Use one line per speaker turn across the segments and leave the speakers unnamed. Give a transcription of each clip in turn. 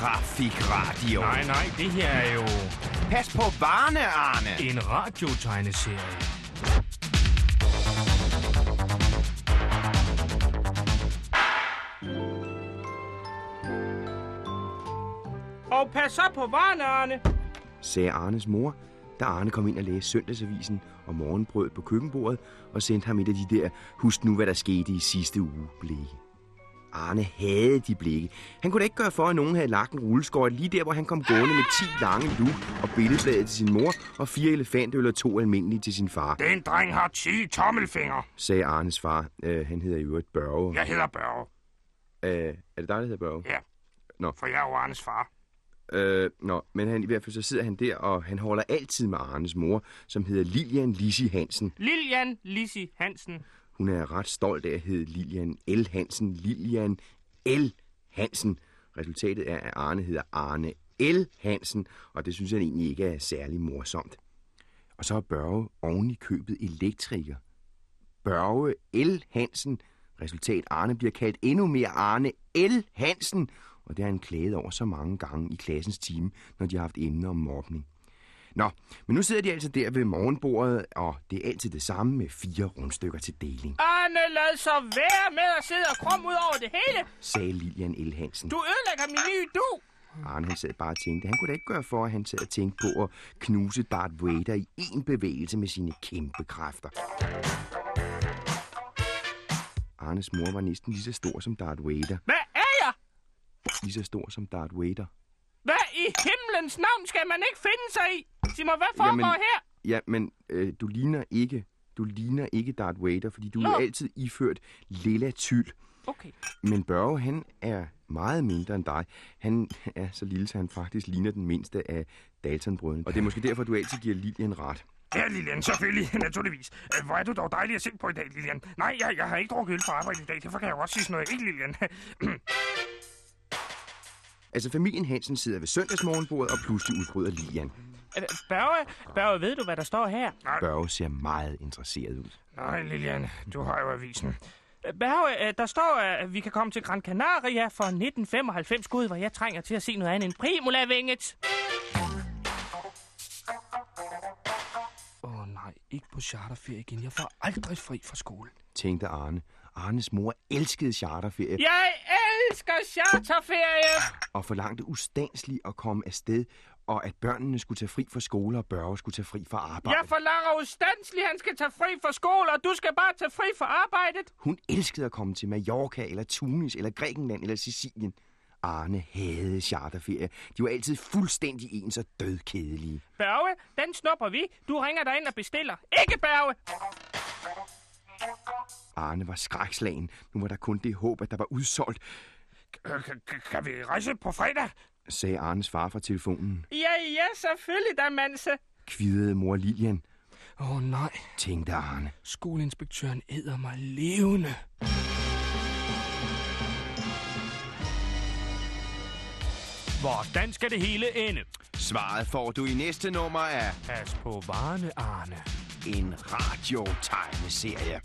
Trafikradio.
Nej, nej, det her er jo
Pas på varne, Arne.
en radiotegneserie. Og pas så på varerne, Arne.
sagde Arnes mor, da Arne kom ind og læste søndagsavisen og morgenbrød på køkkenbordet og sendte ham et af de der, husk nu, hvad der skete i sidste uge, blikke. Arne havde de blikke. Han kunne da ikke gøre for, at nogen havde lagt en rulleskøjt lige der, hvor han kom gående med 10 lange luk og billedslaget til sin mor og fire elefantøl og to almindelige til sin far,
Den dreng har 10 tommelfingre.
sagde Arnes far. Øh, han hedder i øvrigt Børge.
Jeg hedder Børge.
Øh, er det dig, der hedder Børge?
Ja.
Nå.
For jeg er jo Arnes far.
Øh, nå, men han, i hvert fald så sidder han der, og han holder altid med Arnes mor, som hedder Lilian Lissi Hansen.
Lilian Lissi Hansen.
Hun er ret stolt af at hedde Lilian L. Hansen. Lilian L. Hansen. Resultatet er, at Arne hedder Arne L. Hansen, og det synes han egentlig ikke er særlig morsomt. Og så er Børge oven i købet elektriker. Børge L. Hansen. Resultat Arne bliver kaldt endnu mere Arne L. Hansen, og det har han klaget over så mange gange i klassens time, når de har haft emner om mobning. Nå, men nu sidder de altså der ved morgenbordet, og det er altid det samme med fire rundstykker til deling,
Arne, lad så være med at sidde og krum ud over det hele.
sagde Lilian L. Hansen.
Du ødelægger min nye du.
Arne han sad bare og tænkte, han kunne da ikke gøre for, at han sad og tænkte på at knuse Darth Vader i én bevægelse med sine kæmpe kræfter. Arnes mor var næsten lige så stor som Darth Vader.
Hvad er jeg?
Lige så stor som Darth Vader.
Hvad i himlens navn skal man ikke finde sig i? Sig mig, hvad foregår
Jamen-
her?
Ja, men øh, du ligner ikke... Du ligner ikke Darth Vader, fordi du
Nå.
er altid iført lilla tyld.
Okay.
Men Børge, han er meget mindre end dig. Han er så lille, så han faktisk ligner den mindste af Daltonbrødrene. Og det er måske derfor, du altid giver Lilian ret.
Ja, Lilian, selvfølgelig, naturligvis. Øh, Hvor er du dog dejlig at se på i dag, Lilian. Nej, jeg, jeg har ikke drukket øl på arbejde i dag, derfor kan jeg jo også sige sådan noget. Ikke, Lilian?
Altså, familien Hansen sidder ved søndagsmorgenbordet, og pludselig udbryder Lilian.
Øh, Børge, Børge, ved du, hvad der står her?
Børge ser meget interesseret ud.
Nej, Lilian, du har jo avisen. Øh, Børge, øh, der står, at vi kan komme til Gran Canaria for 1995. Gud, hvor jeg trænger til at se noget andet end Primula-vinget. Åh oh, nej, ikke på charterferie igen. Jeg får aldrig fri fra skole.
Tænkte Arne. Arnes mor elskede charterferie
Jeg elsker charterferie!
og forlangte ustandsligt at komme afsted, og at børnene skulle tage fri fra skole, og Børge skulle tage fri fra arbejde.
Jeg forlanger ustandsligt, han skal tage fri fra skole, og du skal bare tage fri fra arbejdet.
Hun elskede at komme til Mallorca, eller Tunis, eller Grækenland, eller Sicilien. Arne havde charterferie. De var altid fuldstændig ens og dødkedelige.
Børge, den snupper vi. Du ringer dig ind og bestiller. Ikke Børge!
Arne var skrækslagen. Nu var der kun det håb, at der var udsolgt,
Kan vi rejse på fredag?
sagde Arnes far fra telefonen.
Ja, ja, selvfølgelig da, Manse.
Kvidede mor Lilian,
Åh oh, nej,
tænkte Arne.
skoleinspektøren æder mig levende. Hvordan skal det hele ende?
Svaret får du i næste nummer af
Pas på varene, Arne.
en radiotegneserie.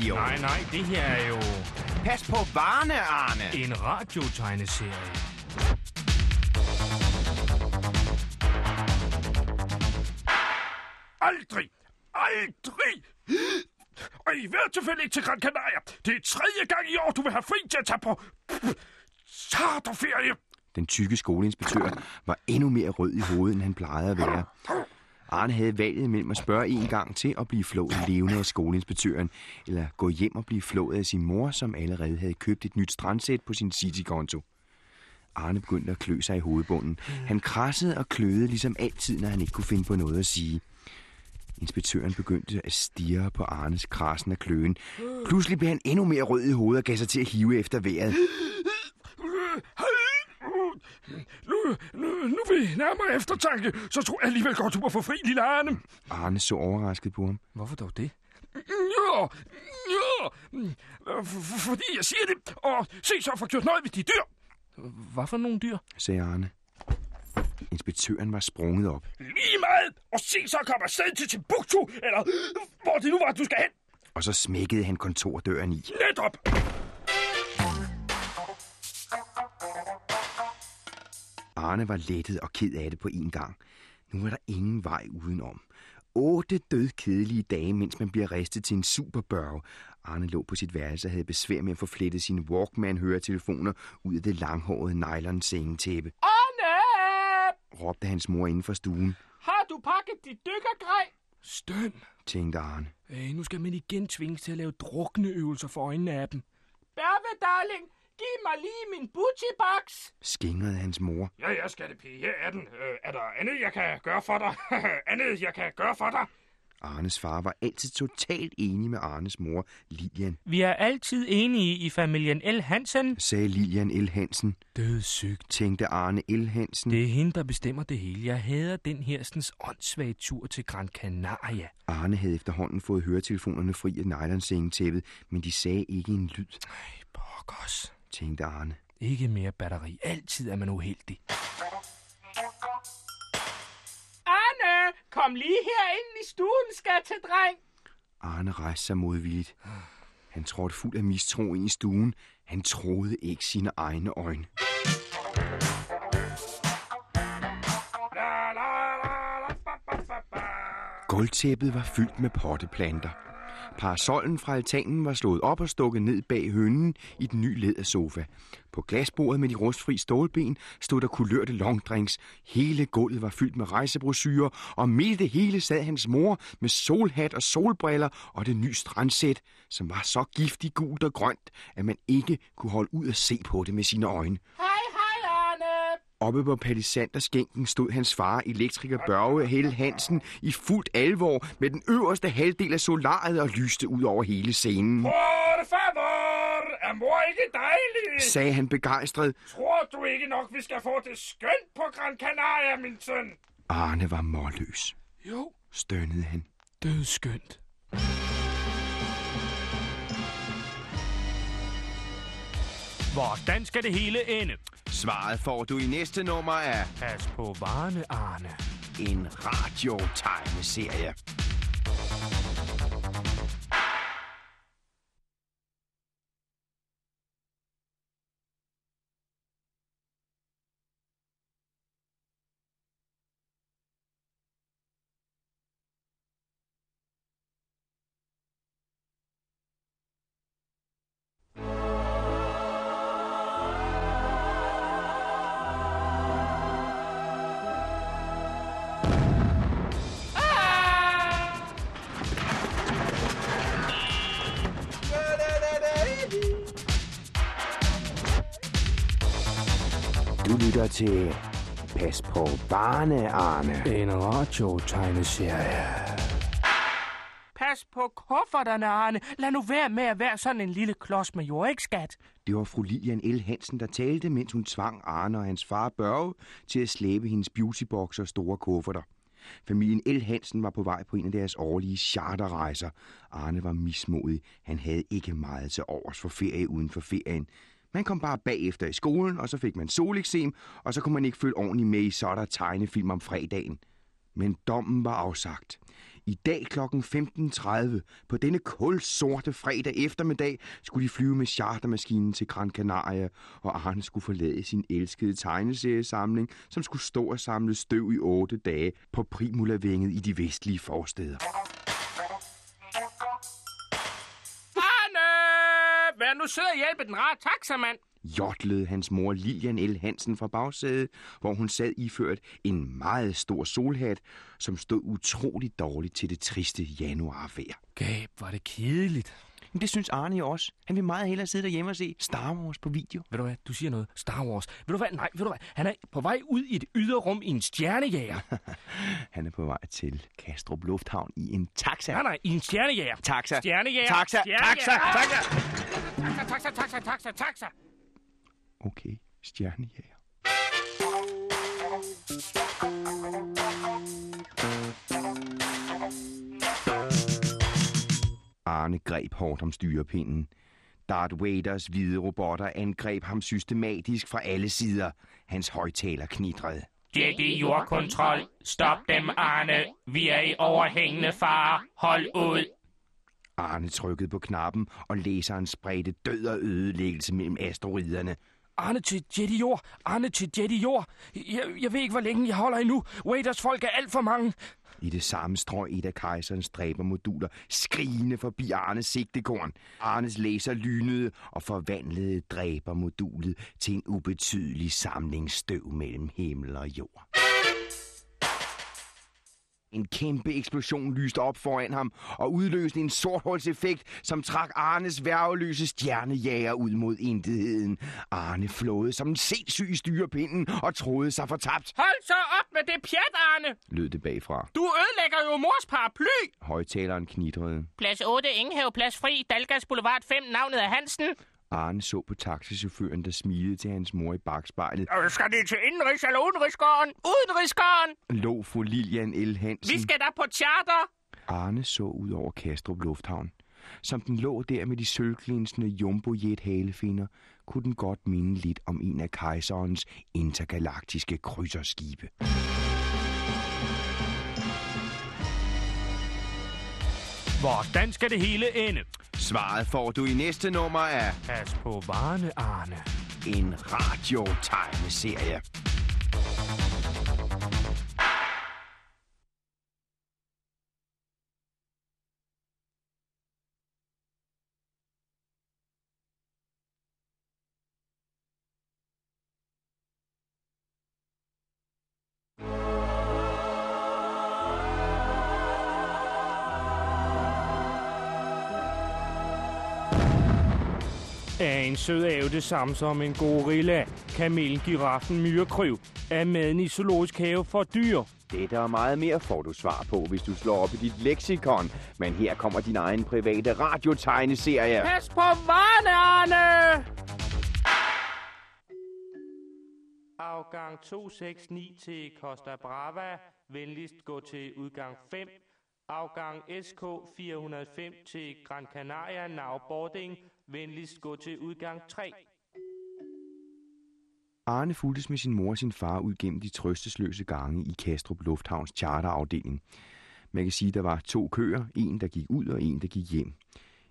Trafikradio.
Nej, nej, det her er jo
Pas på varne, Arne.
en radiotegneserie.
Aldrig! Aldrig! Og i hvert tilfælde ikke til Gran Canaria. Det er tredje gang i år, du vil have fri til at tage på charterferie.
Den tykke skoleinspektør var endnu mere rød i hovedet, end han plejede at være. Arne havde valget mellem at spørge en gang til at blive flået levende af skoleinspektøren, eller gå hjem og blive flået af sin mor, som allerede havde købt et nyt strandsæt på sin City-konto. Arne begyndte at klø sig i hovedbunden. Han krassede og kløede ligesom altid, når han ikke kunne finde på noget at sige. Inspektøren begyndte at stirre på Arnes krassen af kløen. Pludselig blev han endnu mere rød i hovedet og gav sig til at hive efter vejret.
Nu, nu, nu ved nærmere eftertanke, så tror jeg alligevel godt, du må få fri, lille Arne.
Arne så overrasket på ham.
Hvorfor dog det?
Ja, ja, fordi jeg siger det, og se så for gjort noget ved de dyr.
Hvad for nogle dyr?
sagde Arne. Inspektøren var sprunget op.
Lige meget, og se så komme afsted til Timbuktu, eller hvor det nu var, du skal hen.
Og så smækkede han kontordøren i.
Netop.
Arne var lettet og ked af det på en gang. Nu var der ingen vej udenom. Otte død kedelige dage, mens man bliver ristet til en superbørge. Arne lå på sit værelse og havde besvær med at få flettet sine Walkman-høretelefoner ud af det langhårede nylon sengetæppe.
Anne!
Råbte hans mor inden for stuen,
Har du pakket dit dykkergrej? Støn.
tænkte Arne.
Øh, nu skal man igen tvinges til at lave drukneøvelser for øjnene af dem. Berve, darling, giv mig lige min booty-box.
Skængrede hans mor.
Ja, ja, skattepige, her er den. Øh, er der andet, jeg kan gøre for dig? andet, jeg kan gøre for dig?
Arnes far var altid totalt enig med Arnes mor, Lilian,
Vi er altid enige i familien L. Hansen.
sagde Lilian L. Hansen.
Dødssygt.
Tænkte Arne L. Hansen.
Det er hende, der bestemmer det hele. Jeg hader den hersens åndssvage tur til Gran Canaria.
Arne havde efterhånden fået høretelefonerne fri af nylonsengetæppet, men de sagde ikke en lyd,
Ej, pokkers.
Tænkte Arne.
Ikke mere batteri. Altid er man uheldig. Anne, kom lige herind i stuen, skat til dreng.
Arne rejste sig modvilligt. Han trådte fuld af mistro ind i stuen. Han troede ikke sine egne øjne. Gulvtæppet var fyldt med potteplanter. Parasollen fra altanen var slået op og stukket ned bag hønnen i den nye lædersofa. På glasbordet med de rustfri stålben stod der kulørte longdrinks. Hele gulvet var fyldt med rejsebrosyrer, og midt i det hele sad hans mor med solhat og solbriller og det nye strandsæt, som var så giftig gult og grønt, at man ikke kunne holde ud at se på det med sine øjne. Oppe på palisanderskænken stod hans far, elektriker Børge Helle Hansen, i fuldt alvor med den øverste halvdel af solariet og lyste ud over hele scenen.
Por favor, er mor ikke dejlig?
Sagde han begejstret.
Tror du ikke nok, vi skal få det skønt på Gran Canaria, min søn?
Arne var målløs,
Jo,
stønnede han.
dødskønt. Hvordan skal det hele ende?
Svaret får du i næste nummer af
Pas på varene, Arne.
en radiotegneserie.
Til Pas på barne, Arne.
En radiotegneserie. Pas på kufferterne, Arne. Lad nu være med at være sådan en lille klods med jord, ikke skat?
Det var fru Lilian L. Hansen, der talte, mens hun tvang Arne og hans far Børge til at slæbe hendes beautybox og store kufferter. Familien L. Hansen var på vej på en af deres årlige charterrejser. Arne var mismodig. Han havde ikke meget til overs for ferie uden for ferien. Man kom bare bagefter i skolen, og så fik man soleksem, og så kunne man ikke følge ordentligt med i så der tegnefilm om fredagen. Men dommen var afsagt. I dag kl. 15.30 på denne kulsorte fredag eftermiddag skulle de flyve med chartermaskinen til Gran Canaria, og Arne skulle forlade sin elskede tegneseriesamling, som skulle stå og samle støv i otte dage på Primulavinget i de vestlige forsteder.
Nu sød og hjælpe den rare taxamand.
Jotlede hans mor Lilian L. Hansen fra bagsædet, hvor hun sad iført en meget stor solhat, som stod utroligt dårligt til det triste januarvejr.
Gab, var det kedeligt.
Men det synes Arne jo også. Han vil meget hellere sidde derhjemme og se Star Wars på video.
Ved du hvad, du siger noget. Star Wars. Ved du hvad, nej, ved du hvad. Han er på vej ud i et yderrum i en stjernejæger.
Han er på vej til Kastrup Lufthavn i en taxa.
nej, nej, i en stjernejæger.
Taxa.
Stjernejæger.
Taxa. Taxa. Taxa.
Taxa, taxa, taxa, taxa, taxa.
Okay, stjernejæger. Arne greb hårdt om styrepinden. Darth Vaders hvide robotter angreb ham systematisk fra alle sider. Hans højtaler knitrede.
Jedi jordkontrol. Stop dem, Arne. Vi er i overhængende fare. Hold ud.
Arne trykkede på knappen, og læseren spredte død og ødelæggelse mellem asteroiderne.
Arne til Jetty Jord. Arne til Jetty Jord. Jeg, jeg ved ikke, hvor længe jeg holder endnu. Waiters folk er alt for mange.
I det samme strøg et af kejserens dræbermoduler skrigende forbi Arnes sigtekorn. Arnes laser lynede og forvandlede dræbermodulet til en ubetydelig samling støv mellem himmel og jord. En kæmpe eksplosion lyste op foran ham og udløste en sorthulseffekt, som trak Arnes værveløse stjernejager ud mod intetheden. Arne flåede som en sindssyg styrepinden og troede sig fortabt,
Hold så op med det pjat, Arne.
lød det bagfra.
Du ødelægger jo mors paraply.
Højtaleren knitrede.
Plads 8, Ingehave, plads fri, Dalgas Boulevard 5, navnet er Hansen.
Arne så på taxichaufføren, der smilede til hans mor i bagspejlet.
Og skal det til indenrigs- eller udenrigsgården? Udenrigsgården!
Lå fru Lilian L. Hansen.
Vi skal da på charter.
Arne så ud over Kastrup Lufthavn. Som den lå der med de sølvglinsende jumbojet halefinder, kunne den godt minde lidt om en af kejserens intergalaktiske krydserskibe.
Hvordan skal det hele ende?
Svaret får du i næste nummer af
Pas på varerne, Arne.
en radiotegneserie.
En sød ave det samme som en gorilla? Kamelen, giraffen, myrekryv? Er maden i zoologisk have for dyr?
Dette og meget mere får du svar på, hvis du slår op i dit leksikon. Men her kommer din egen private radiotegneserie.
Pas på varerne, Arne!
Afgang 269 til Costa Brava. Venligst gå til udgang 5. Afgang SK 405 til Gran Canaria Now Boarding. Venligst gå til udgang 3.
Arne fulgtes med sin mor og sin far ud gennem de trøstesløse gange i Kastrup Lufthavns charterafdeling. Man kan sige, der var to køer, en der gik ud og en der gik hjem.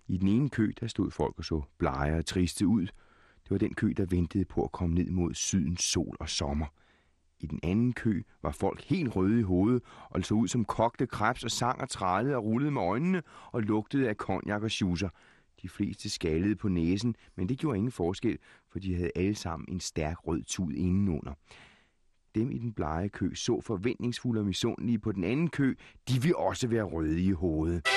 I den ene kø, der stod folk og så blege og triste ud. Det var den kø, der ventede på at komme ned mod sydens sol og sommer. I den anden kø var folk helt røde i hovedet og så ud som kogte krebs og sang og trallede og rullede med øjnene og lugtede af konjak og schusser. De fleste skallede på næsen, men det gjorde ingen forskel, for de havde alle sammen en stærk rød tud indenunder. Dem i den blege kø så forventningsfulde og misundelige på den anden kø. De vil også være røde i hovedet.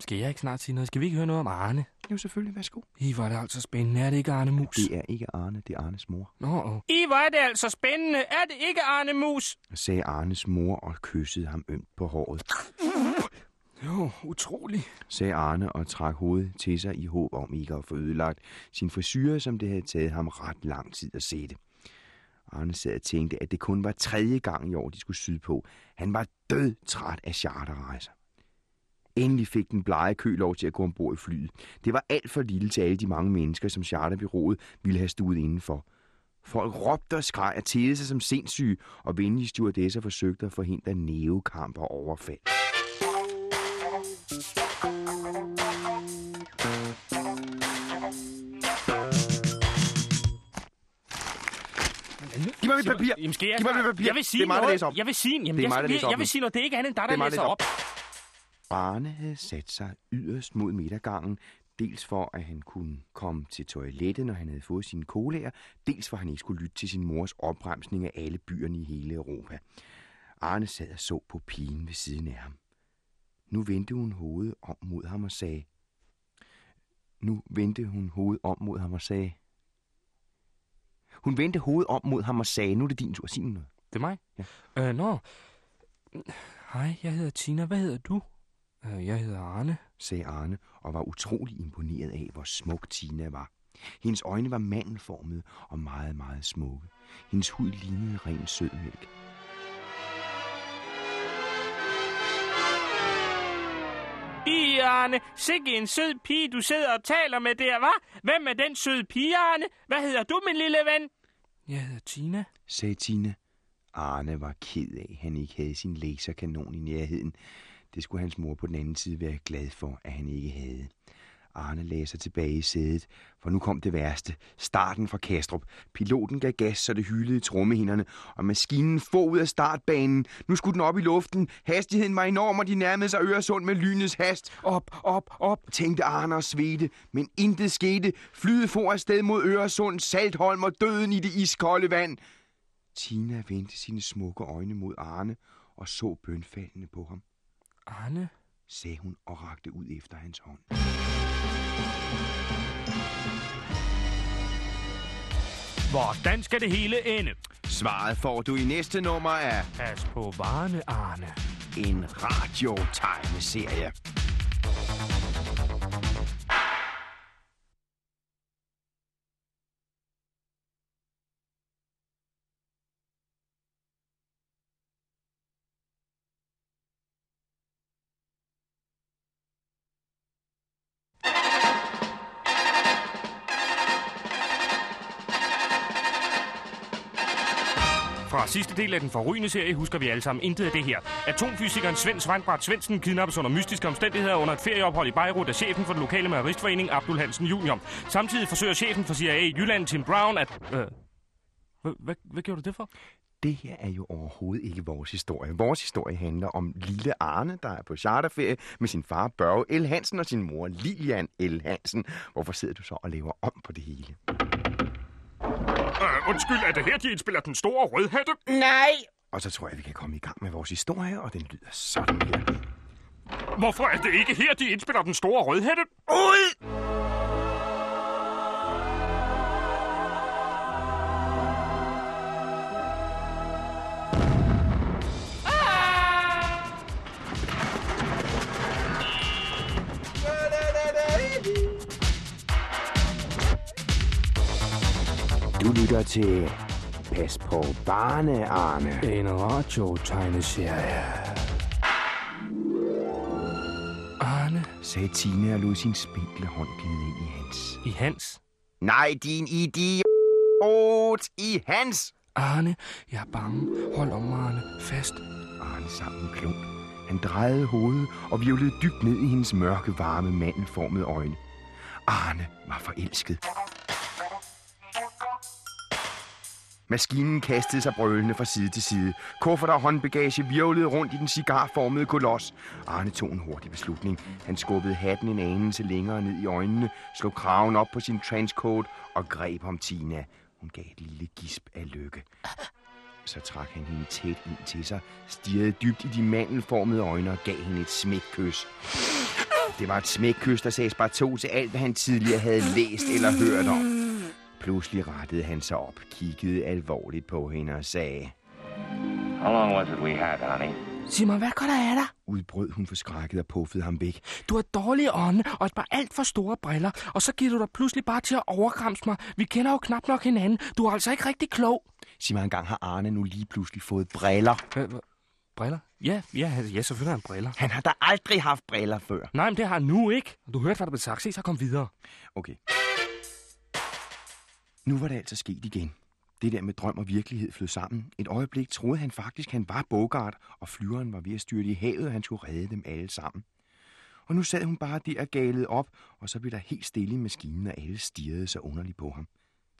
Skal jeg ikke snart sige noget? Skal vi ikke høre noget om Arne?
Jo, selvfølgelig. Værsgo.
I var det altså spændende. Er det ikke Arne Mus?
Det er ikke Arne, det er Arnes mor,
Nå, oh.
I, hvor er det altså spændende. Er det ikke Arne Mus?
sagde Arnes mor og kyssede ham ømt på håret.
Jo, utroligt.
sagde Arne og trak hovedet til sig i håb om ikke at få ødelagt sin frisyre, som det havde taget ham ret lang tid at sætte. Arne sad og tænkte, at det kun var tredje gang i år, de skulle sydpå. Han var død træt af charterrejser. Endelig fik den blege kø lov til at gå ombord i flyet. Det var alt for lille til alle de mange mennesker, som charterbyrået ville have stuet indenfor. Folk råbte og skreg og tædede sig som sindssyge, og venlige stewardesser forsøgte at forhindre nævekamp og overfald. Giv mig mit papir.
Jamen, skal jeg,
Giv mig mit papir.
Jeg vil sige
Det er mig,
noget. Jeg vil sige, jamen,
Det er
jeg,
mig, der læser op
jeg vil sige noget. Det er ikke andet, der,
Det
der
er
læser op.
Arne havde sat sig yderst mod midtergangen, dels for, at han kunne komme til toilettet, når han havde fået sine colaer, dels for, at han ikke skulle lytte til sin mors opbremsning af alle byerne i hele Europa. Arne sad og så på pigen ved siden af ham. Nu vendte hun hovedet om mod ham og sagde... Nu vendte hun hovedet om mod ham og sagde... Hun vendte hovedet om mod ham og sagde, nu er det din tur, sig noget.
Det er mig?
Ja.
Øh, nå. Hej, jeg hedder Tina. Hvad hedder du? Øh, jeg hedder Arne.
sagde Arne og var utrolig imponeret af, hvor smuk Tina var. Hendes øjne var mandelformede og meget, meget smukke. Hendes hud lignede ren sødmælk.
I, Arne, sikke en sød pige, du sidder og taler med der, hva'? Hvem er den søde pige, Arne? Hvad hedder du, min lille ven? Jeg hedder Tina.
sagde Tina. Arne var ked af, at han ikke havde sin laserkanon i nærheden. Det skulle hans mor på den anden side være glad for, at han ikke havde. Arne lagde sig tilbage i sædet, for nu kom det værste. Starten fra Kastrup. Piloten gav gas, så det hylede i trommehinderne, og maskinen få ud af startbanen. Nu skulle den op i luften. Hastigheden var enorm, og de nærmede sig Øresund med lynets hast. Op, op, op, tænkte Arne og svedte. Men intet skete. Flyet for afsted mod Øresund, Saltholm og døden i det iskolde vand. Tina vendte sine smukke øjne mod Arne og så bønfaldende på ham,
Arne?
sagde hun og rakte ud efter hans hånd.
Hvordan skal det hele ende?
Svaret får du i næste nummer af
Pas på varene, Arne.
en radiotegneserie.
Sidste del af den forrygende serie husker vi alle sammen intet af det her. Atomfysikeren Svend Sveinbart Svendsen kidnappes under mystiske omstændigheder under et ferieophold i Beirut af chefen for den lokale mejeristforening, Abdul Hansen Jr. Samtidig forsøger chefen for CIA i Jylland, Tim Brown, at... Øh, hvad, hvad, hvad gjorde du det for?
Det her er jo overhovedet ikke vores historie. Vores historie handler om lille Arne, der er på charterferie med sin far Børge L. Hansen og sin mor Lilian L. Hansen. Hvorfor sidder du så og laver om på det hele?
Uh, undskyld, er det her, de indspiller den store rødhætte?
Nej! Og så tror jeg, vi kan komme i gang med vores historie, og den lyder sådan her.
Hvorfor er det ikke her, de indspiller den store rødhætte?
Ud! Til Pas på barne, Arne.
En radiotegneserie. Arne?
sagde Tina og lod sin spinkle hånd glide ind i hans.
I Hans?
Nej, din idiot! I hans!
Arne, jeg er bange. Hold om Arne. Fast.
Arne sang en klump. Han drejede hovedet og virvlede dybt ned i hendes mørke, varme, mandelformede øjne. Arne var forelsket. Maskinen kastede sig brølende fra side til side. Kuffert og håndbagage virvlede rundt i den cigarformede koloss. Arne tog en hurtig beslutning. Han skubbede hatten en anelse længere ned i øjnene, slog kraven op på sin trenchcoat og greb om Tina. Hun gav et lille gisp af lykke. Så trak han hende tæt ind til sig, stirrede dybt i de mandelformede øjne og gav hende et smækkys. Det var et smækkys, der sagde bare to til alt, hvad han tidligere havde læst eller hørt om. Pludselig rettede han sig op, kiggede alvorligt på hende og sagde...
How long was it we had, honey?
Sig mig, hvad går der af dig?
Udbrød hun forskrækket og puffede ham væk.
Du har dårlige ånde og et par alt for store briller, og så giver du dig pludselig bare til at overkramse mig. Vi kender jo knap nok hinanden. Du er altså ikke rigtig klog.
Sig mig engang, har Arne nu lige pludselig fået briller?
Briller? Ja, ja, ja, selvfølgelig har han briller.
Han har da aldrig haft briller før.
Nej, men det har han nu ikke. Du hørte, hvad der blev sagt. Se, så kom videre.
Okay. Nu var det altså sket igen. Det der med drøm og virkelighed flød sammen. Et øjeblik troede han faktisk, han var Bogart, og flyveren var ved at styrte i havet, og han skulle redde dem alle sammen. Og nu sad hun bare der galet op, og så blev der helt stille i maskinen, og alle stirrede så underligt på ham.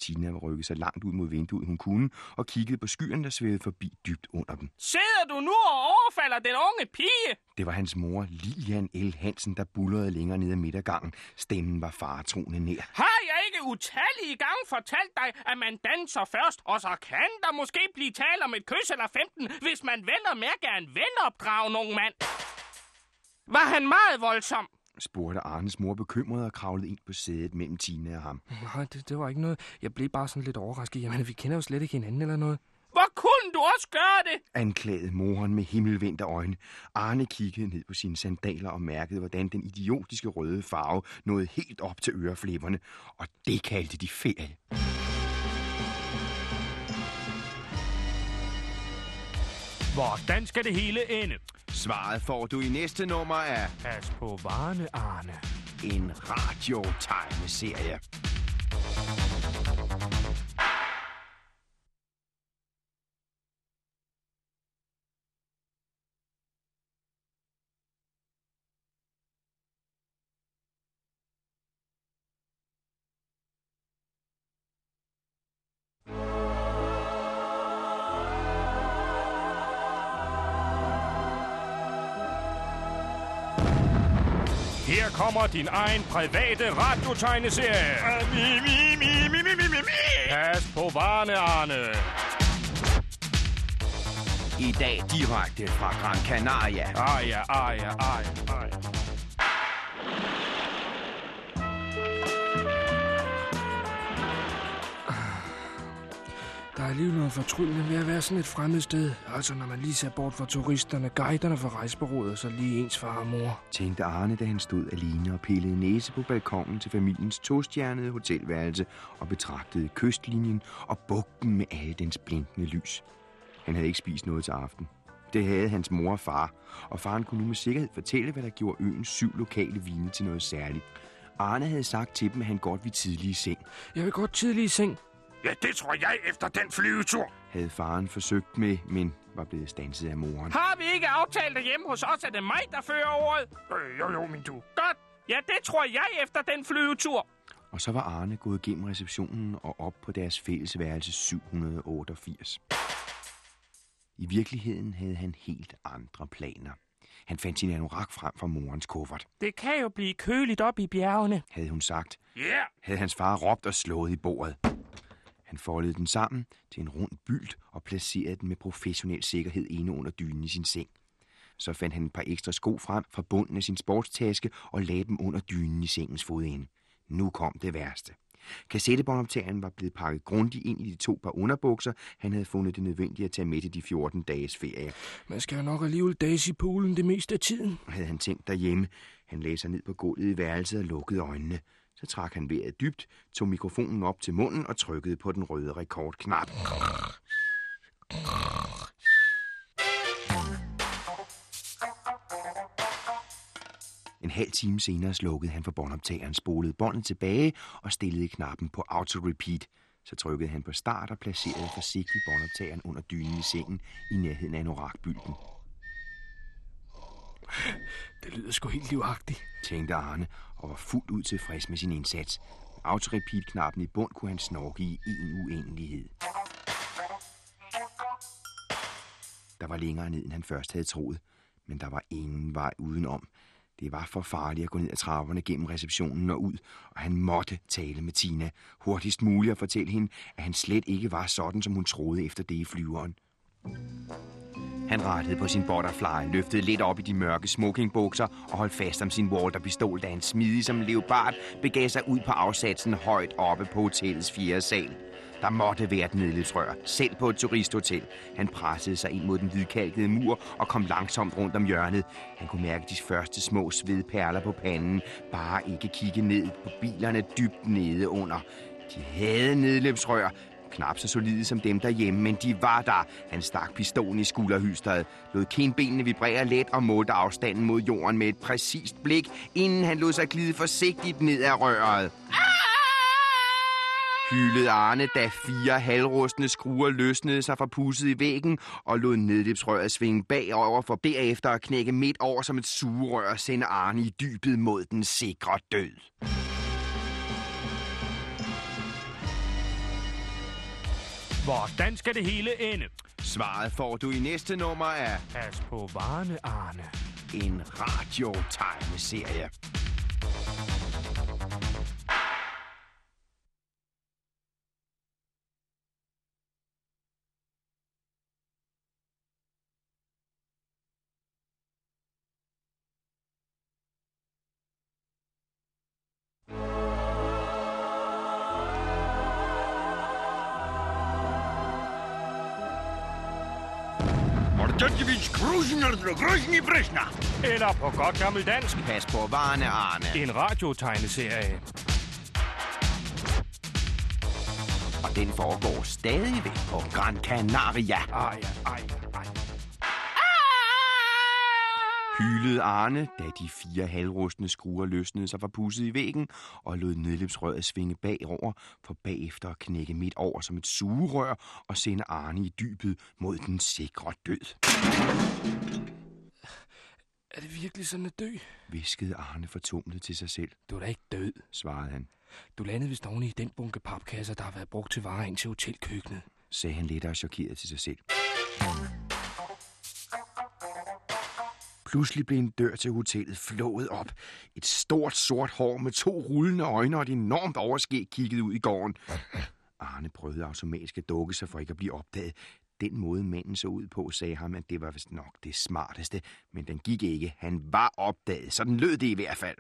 Tina var rykket så langt ud mod vinduet, hun kunne, og kiggede på skyerne, der svævede forbi dybt under dem.
Sidder du nu og overfalder den unge pige?
Det var hans mor, Lilian L. Hansen, der bullerede længere ned ad midtergangen. Stemmen var faretroende nær.
Har jeg ikke utallige gange fortalt dig, at man danser først, og så kan der måske blive tale om et kys eller 15, hvis man vel og mærke er en venopdragen ung mand. Var han meget voldsom?
Spurgte Arnes mor bekymret og kravlede ind på sædet mellem Tina og ham.
Nej, det, det var ikke noget. Jeg blev bare sådan lidt overrasket. Jamen, vi kender jo slet ikke hinanden eller noget.
Hvor kunne du også gøre det?
Anklagede moren med himmelvendte øjne. Arne kiggede ned på sine sandaler og mærkede, hvordan den idiotiske røde farve nåede helt op til øreflipperne. Og det kaldte de ferie.
Hvordan skal det hele ende?
Svaret får du i næste nummer af
Pas på varene, Arne.
en radiotegneserie.
Kommer din egen private radiotegneserie. Pas på varene, Arne.
I dag direkte fra Gran Canaria.
Aja, aja, aja, aja.
Alligevel noget fortryllende ved at være sådan et fremmed sted. Altså, når man lige ser bort fra turisterne, guiderne fra rejsebureauet, så lige ens far og mor.
Tænkte Arne, da han stod alene og pillede næse på balkongen til familiens tostjernede hotelværelse og betragtede kystlinjen og bugten med alle dens blinkende lys. Han havde ikke spist noget til aften. Det havde hans mor og far, og faren kunne nu med sikkerhed fortælle, hvad der gjorde øens syv lokale vine til noget særligt. Arne havde sagt til dem, at han godt ville tidlig i seng,
Jeg vil godt tidlig i seng.
Ja, det tror jeg efter den flyvetur.
havde faren forsøgt med, men var blevet stanset af moren.
Har vi ikke aftalt at hjemme hos os, at det er mig, der fører ordet?
Øh, jo, jo, min du.
Godt. Ja, det tror jeg efter den flyvetur.
Og så var Arne gået gennem receptionen og op på deres fællesværelse 788. I virkeligheden havde han helt andre planer. Han fandt sin anorak frem fra morens kuffert,
Det kan jo blive køligt op i bjergene.
havde hun sagt.
Ja, yeah.
Havde hans far råbt og slået i bordet. Han foldede den sammen til en rund bylt og placerede den med professionel sikkerhed inde under dynen i sin seng. Så fandt han et par ekstra sko frem fra bunden af sin sportstaske og lagde dem under dynen i sengens fodende. Nu kom det værste. Kassettebåndoptageren var blevet pakket grundigt ind i de to par underbukser, han havde fundet det nødvendigt at tage med til de 14 dages ferie.
Man skal jo nok alligevel dages i poolen det meste af tiden.
havde han tænkt derhjemme. Han lagde sig ned på gulvet i værelset og lukkede øjnene. Så trak han vejret dybt, tog mikrofonen op til munden og trykkede på den røde rekordknap. En halv time senere slukkede han for båndoptageren, spolede båndet tilbage og stillede knappen på auto-repeat. Så trykkede han på start og placerede forsigtigt båndoptageren under dynen i sengen i nærheden af orakbylden.
Det lyder sgu helt livagtigt.
tænkte Arne, og var fuldt ud tilfreds med sin indsats. Autorepeat-knappen i bund kunne han snorke i en uendelighed. Der var længere ned, end han først havde troet, men der var ingen vej udenom. Det var for farligt at gå ned ad trapperne gennem receptionen og ud, og han måtte tale med Tina hurtigst muligt og fortælle hende, at han slet ikke var sådan, som hun troede efter det i flyveren. Han rettede på sin butterfly, løftede lidt op i de mørke smokingbukser og holdt fast om sin Walter-pistol, da han smidig som leopard begav sig ud på afsatsen højt oppe på hotellets fjerde sal. Der måtte være et nedløbsrør, selv på et turisthotel. Han pressede sig ind mod den hvidkalkede mur og kom langsomt rundt om hjørnet. Han kunne mærke de første små svedperler på panden. Bare ikke kigge ned på bilerne dybt nede under. De havde nedløbsrør, knap så solide som dem derhjemme, men de var der. Han stak pistolen i skulderhysteret, lod kindbenene vibrere let og målte afstanden mod jorden med et præcist blik, inden han lod sig glide forsigtigt ned ad røret. Hylede Arne, da fire halvrustne skruer løsnede sig fra pusset i væggen og lod nedløbsrøret svinge bagover for derefter at knække midt over som et sugerør og sende Arne i dybet mod den sikre død.
Hvordan skal det hele ende?
Svaret får du i næste nummer af
Pas på varene, Arne.
en radiotegneserie. Eller Krusen i Brisna.
Eller på godt gammel dansk,
Pas på varne, Arne.
en radiotegneserie.
Og den foregår stadigvæk på Gran Canaria.
Ej, ej,
Hylede Arne, da de fire halvrustne skruer løsnede sig fra pusset i væggen og lod nedløbsrøret svinge bagover, for bagefter at knække midt over som et sugerør og sende Arne i dybet mod den sikre død.
Er det virkelig sådan at dø?
Viskede Arne fortumlet til sig selv,
Du er da ikke død.
svarede han.
Du landede vist oven i den bunke papkasser, der har været brugt til varer ind til hotelkøkkenet.
sagde han lettere chokeret til sig selv. Pludselig blev en dør til hotellet flået op. Et stort sort hår med to rullende øjne og et enormt overskæg kiggede ud i gården. Arne prøvede automatisk at dukke sig for ikke at blive opdaget. Den måde manden så ud på, sagde ham, at det var vist nok det smarteste. Men den gik ikke. Han var opdaget. Sådan lød det i hvert fald.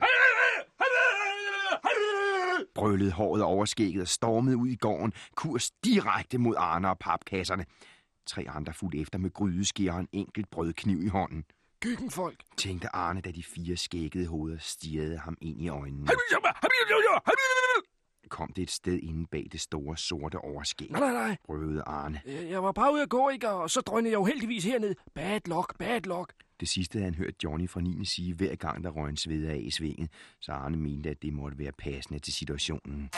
Brølede håret over skægget og stormede ud i gården, kurs direkte mod Arne og papkasserne. Tre andre fulgte efter med grydeskær og en enkelt brødkniv i hånden.
Køkkenfolk.
Tænkte Arne, da de fire skækkede hoveder stirrede ham ind i øjnene. Kom det et sted inde bag det store sorte overskæg,
Nej, nej, nej.
prøvede Arne.
Jeg jeg var bare ude at gå, ikke? Og så drønede jeg uheldigvis herned. Bad luck, bad luck.
Det sidste havde han hørt Johnny fra 9. sige hver gang, der røg en sved af i svinget, så Arne mente, at det måtte være passende til situationen.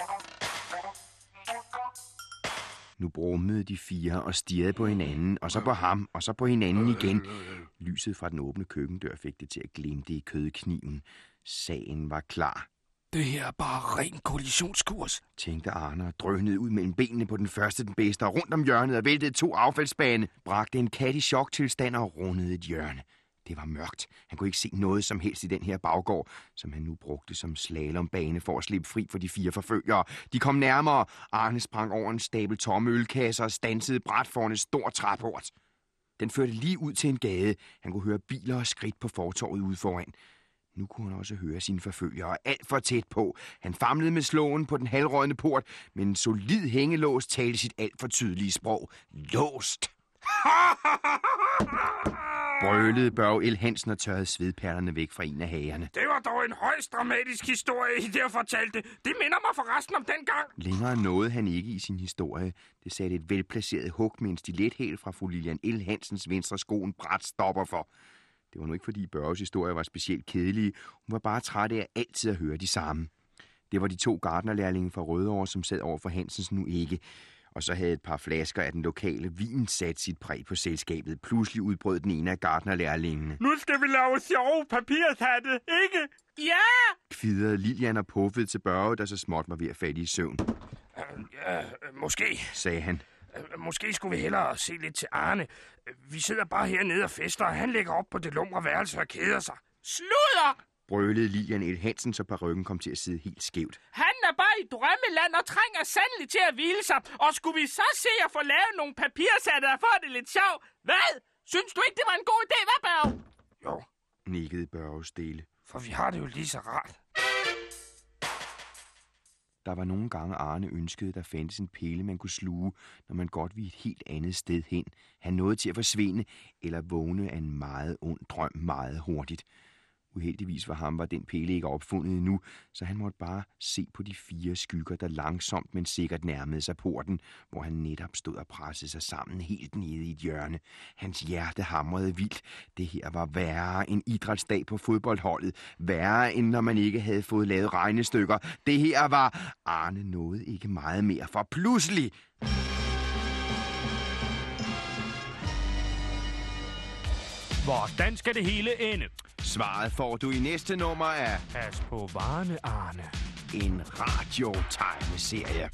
Nu brummede de fire og stirrede på hinanden, og så på ham, og så på hinanden igen. Lyset fra den åbne køkkendør fik det til at glimte i kødkniven. Sagen var klar,
Det her er bare ren kollisionskurs.
tænkte Arne og drønede ud mellem benene på den første den bedste, og rundt om hjørnet og væltede to affaldsbane, bragte en kat i choktilstand og rundede et hjørne. Det var mørkt. Han kunne ikke se noget som helst i den her baggård, som han nu brugte som slalombane for at slippe fri for de fire forfølgere. De kom nærmere. Arne sprang over en stabel tomme ølkasser og stansede bræt foran et stort træport. Den førte lige ud til en gade. Han kunne høre biler og skridt på fortorvet ude foran. Nu kunne han også høre sine forfølgere alt for tæt på. Han famlede med slåen på den halvrådne port, men en solid hængelås talte sit alt for tydelige sprog. Låst! Brølede Børge El Hansen og tørrede svedperlerne væk fra en af hagerne.
Det var dog en højst dramatisk historie, I der fortalte. Det minder mig forresten om den gang.
Længere nåede han ikke i sin historie. Det satte et velplaceret hug med en stilethæl fra fru Lilian El Hansens venstre sko en bræt stopper for. Det var nu ikke, fordi Børges historie var specielt kedelig. Hun var bare træt af altid at høre de samme. Det var de to gardnerlærlinge fra Rødovre, som sad over for Hansens nu ikke. Og så havde et par flasker af den lokale vin sat sit præg på selskabet. Pludselig udbrød den ene af gardnerlærlingene.
Nu skal vi lave sjove papirshatte, ikke? Ja!
Kvidrede Lilian og puffede til Børge, der så småt var ved at falde i søvn,
Ja, måske.
sagde han.
Måske skulle vi hellere se lidt til Arne. Vi sidder bare hernede og fester, og han ligger op på det lumre værelse og keder sig. Sludder!
Brølede Lilian El Hansen, så parykken kom til at sidde helt skævt.
Han er bare i drømmeland og trænger sandelig til at hvile sig. Og skulle vi så se at få lavet nogle papirsatte og få det lidt sjov? Hvad? Synes du ikke, det var en god idé, hvad, Børge? Jo,
Nikkede Børge stille.
for vi har det jo lige så rart.
Der var nogle gange Arne ønskede, der fandtes en pille, man kunne sluge, når man godt ville et helt andet sted hen. Han nåede til at forsvinde eller vågne af en meget ond drøm meget hurtigt. Uheldigvis for ham var den pille ikke opfundet endnu, så han måtte bare se på de fire skygger, der langsomt, men sikkert nærmede sig porten, hvor han netop stod og pressede sig sammen helt nede i et hjørne. Hans hjerte hamrede vildt. Det her var værre end idrætsdag på fodboldholdet. Værre end når man ikke havde fået lavet regnestykker. Det her var... Arne nåede ikke meget mere, for pludselig...
Hvordan skal det hele ende?
Svaret får du i næste nummer af
Pas på varene, Arne.
en radiotegneserie.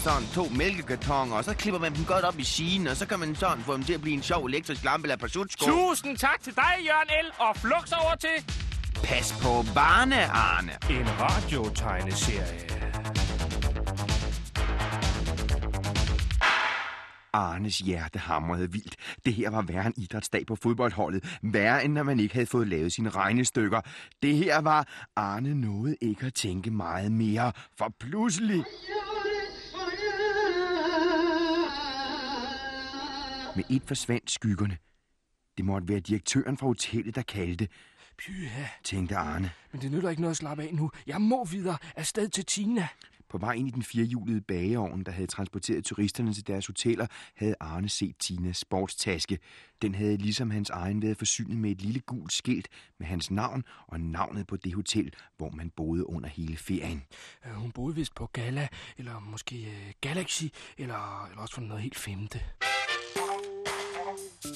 Sådan to mælkekartoner, og så klipper man dem godt op i sigen, og så kan man sådan få dem til at blive en sjov elektrisk lampe eller parachutsko.
Tusind tak til dig, Jørgen L. Og flux over til
Pas på varne, Arne.
En radiotegneserie.
Arnes hjerte hamrede vildt. Det her var værre en idrætsdag på fodboldholdet. Værre end når man ikke havde fået lavet sine regnestykker. Det her var Arne nåede ikke at tænke meget mere, for pludselig... Med et forsvandt skyggerne. Det måtte være direktøren fra hotellet, der kaldte,
Pyha,
tænkte Arne.
men det nytter ikke noget at slappe af nu. Jeg må videre afsted til Tina.
På vej ind i den firehjulede bageovn, der havde transporteret turisterne til deres hoteller, havde Arne set Tinas sportstaske. Den havde ligesom hans egen været forsynet med et lille gult skilt med hans navn og navnet på det hotel, hvor man boede under hele ferien.
Øh, Hun boede vist på Gala, eller måske uh, Galaxy, eller, eller også for noget helt femte.
Nu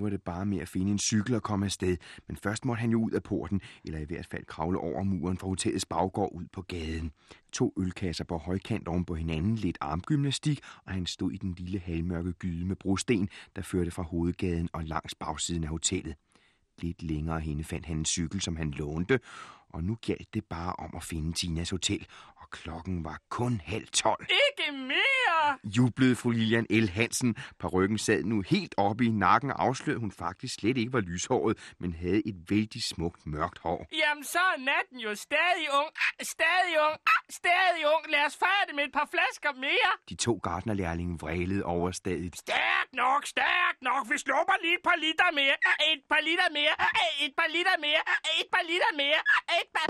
var det bare med at finde en cykel og komme afsted, men først måtte han jo ud af porten, eller i hvert fald kravle over muren fra hotellets baggård ud på gaden. To ølkasser på højkant oven på hinanden, lidt armgymnastik, og han stod i den lille halvmørke gyde med brosten, der førte fra hovedgaden og langs bagsiden af hotellet. Lidt længere henne fandt han en cykel, som han lånte, og nu gjaldt det bare om at finde Tinas hotel, klokken var kun halv tolv.
Ikke mere!
jublede fru Lilian L. Hansen. Parrykken sad nu helt oppe i nakken og afslørede, hun faktisk slet ikke var lyshåret, men havde et vældig smukt mørkt hår.
Jamen, så er natten jo stadig ung. Ah, Stadig ung. Ah, Stadig ung. Lad os fejre det med et par flasker mere.
De to gardnerlærlinge vrælede overstadigt.
Stærkt nok, stærkt nok. Vi slupper lige et par liter mere. Et par liter mere. Et par liter mere. Et par liter mere. Et par...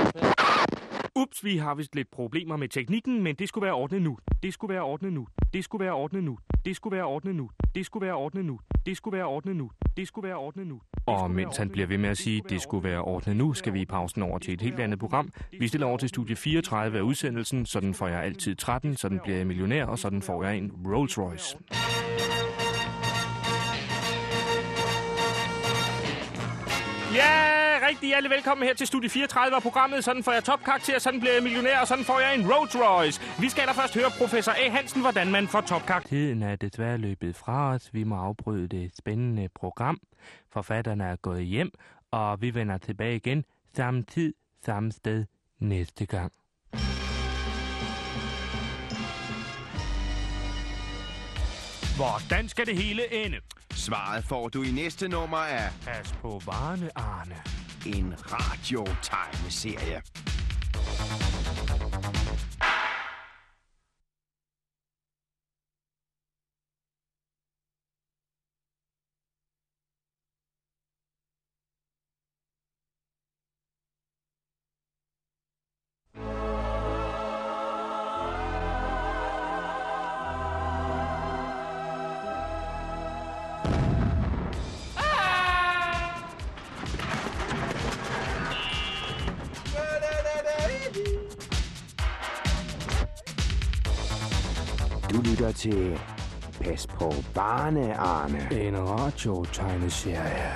Ups, vi har vist lidt problemer med teknikken, men det skulle være ordnet nu. Det skulle være ordnet nu. Det skulle være ordnet nu. Det skulle være ordnet nu. Det skulle være ordnet nu. Det skulle være ordnet nu. Det skulle være ordnet nu.
Og mens han bliver ved med at sige, at det skulle være ordnet nu, skal vi i pausen over til et helt andet program. Vi stiller over til studie 34 af udsendelsen, sådan får jeg altid 13, sådan bliver jeg millionær, og sådan får jeg en Rolls Royce.
Ja, rigtig hjertelig velkommen her til Studie 34 af programmet. Sådan får jeg topkarakter, sådan bliver jeg millionær, og sådan får jeg en Rolls Royce. Vi skal allerførst høre professor A. Hansen, hvordan man får topkarakter.
Tiden er desværre løbet fra os. Vi må afbryde det spændende program. Forfatterne er gået hjem, og vi vender tilbage igen samme tid, samme sted næste gang.
Hvordan skal det hele ende?
Svaret får du i næste nummer af
Pas på varene, Arne
en radiotegneserie.
Til Pas på barne, Arne.
En radiotegneserie.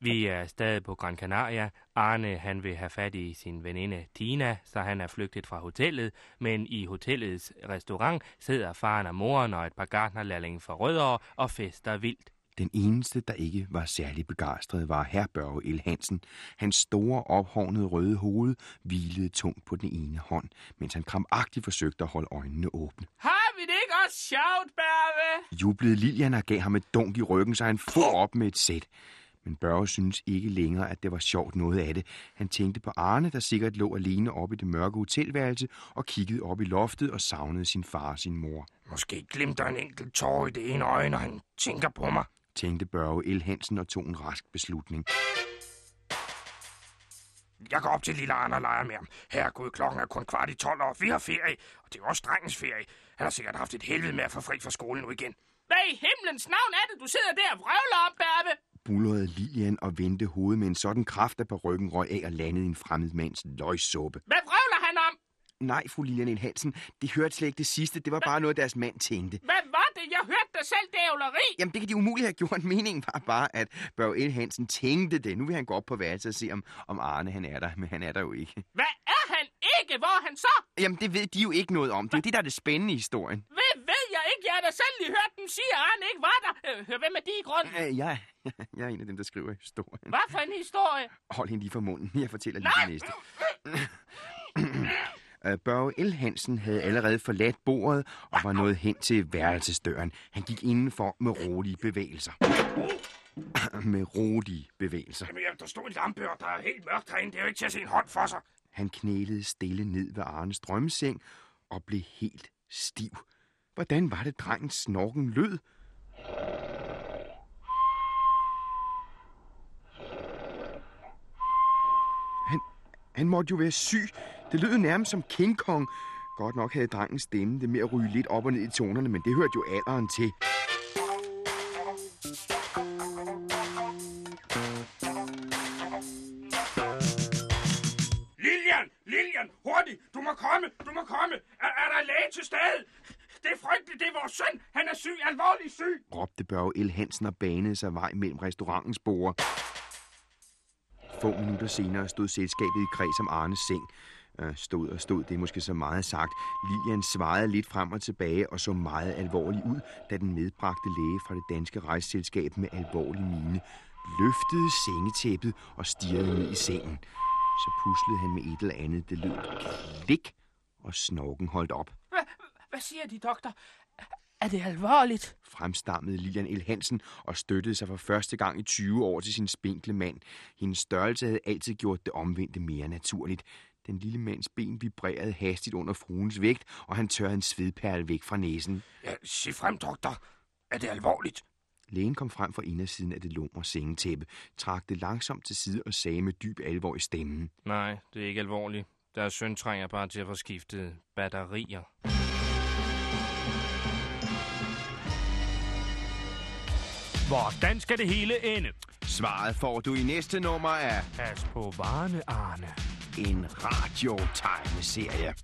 Vi er stadig på Gran Canaria. Arne, han vil have fat i sin veninde Tina, så han er flygtet fra hotellet. Men i hotellets restaurant sidder faren og moren og et par gartnerlærlinge fra Rødovre og fester vildt.
Den eneste, der ikke var særlig begejstret, var herr Børge L. Hansen. Hans store, ophårnede røde hoved hvilede tungt på den ene hånd, mens han kramagtigt forsøgte at holde øjnene åbne.
Har vi det ikke også sjovt, Børge?
Jublede Lilian og gav ham et dunk i ryggen, så han for op med et sæt. Men Børge synes ikke længere, at det var sjovt noget af det. Han tænkte på Arne, der sikkert lå alene oppe i det mørke hotelværelse og kiggede op i loftet og savnede sin far og sin mor.
Måske glimter en enkelt tår i det ene øje, når han tænker på mig.
Tænkte Børge L. Hansen og tog en rask beslutning.
Jeg går op til lille Arne og leger med ham. Herregud, klokken er kun kvart i 12 år. Vi har ferie, og det er også drengens ferie. Han har sikkert haft et helvede med at få fri fra skolen nu igen.
Hvad i himlens navn er det, du sidder der og vrøvler om, Børge?
bulrede Lilian og vendte hovedet med en sådan kraft, at på ryggen røg af og landede i en fremmed mands løgsuppe.
Hvad vrøvler?
Nej, fru Lilian. Hansen, det hørte slet ikke det sidste. Det var bare noget, deres mand tænkte.
Hvad var det? Jeg hørte dig selv dævleri.
Jamen, det kan de umuligt have gjort. Meningen var bare, at Børge L. Hansen tænkte det. Nu vil han gå op på værelset og se, om, om Arne han er der, men han er der jo ikke.
Hvad er han ikke? Hvor er han så?
Jamen, det ved de jo ikke noget om. Det er det, der er det spændende i historien.
Hvad ved jeg ikke? Jeg har da selv lige hørt dem sige, at Arne ikke var der. Øh, Hør, hvem er de i grunden?
Øh, jeg, jeg er en af dem, der skriver historien.
Hvad for en historie?
Hold hende lige for munden. Jeg fortæller lige
Nej!
det næste. Øh, Børge L. Hansen havde allerede forladt bordet og var nået hen til værelsesdøren. Han gik indenfor med rolige bevægelser. med rolige bevægelser.
Jamen, jamen, der stod en lampe, og der er helt mørkt herinde. Det er jo ikke til at se en hånd for sig.
Han knælede stille ned ved Arnes drømmeseng og blev helt stiv. Hvordan var det, drengens snorken lød? Han, han måtte jo være syg. Det lød nærmest som King Kong. Godt nok havde drengens stemme det med at ryge lidt op og ned i tonerne, men det hørte jo alderen til.
Lilian! Lilian! Hurtigt! Du må komme! Du må komme! Er, er der læge til stede? Det er frygteligt, det er vores søn. Han er syg, alvorligt syg.
råbte Børge L. Hansen og banede sig vej mellem restaurantens bord. Få minutter senere stod selskabet i kreds om Arnes seng. Øh, Stod og stod, det er måske så meget sagt. Lilian svarede lidt frem og tilbage og så meget alvorlig ud, da den medbragte læge fra det danske rejseselskab med alvorlig mine løftede sengetæppet og stirrede ned i sengen. Så puslede han med et eller andet, det lød klik, og snorken holdt op.
Hvad, siger de, doktor? Er det alvorligt?
fremstammede Lilian L. Hansen og støttede sig for første gang i 20 år til sin spinkle mand. Hendes størrelse havde altid gjort det omvendte mere naturligt. Den lille mands ben vibrerede hastigt under fruens vægt, og han tørrede en svedperle væk fra næsen.
Ja, sig frem, doktor. Er det alvorligt?
Lægen kom frem fra indersiden af det lumre sengetæppe, trak det langsomt til side og sagde med dyb alvor i stemmen.
Nej, det er ikke alvorligt. Deres søn trænger bare til at få skiftet batterier. Hvordan skal det hele ende?
Svaret får du i næste nummer af
Pas på varene, Arne.
En radiotegneserie.